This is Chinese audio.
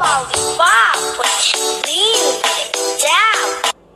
爆米吧我去。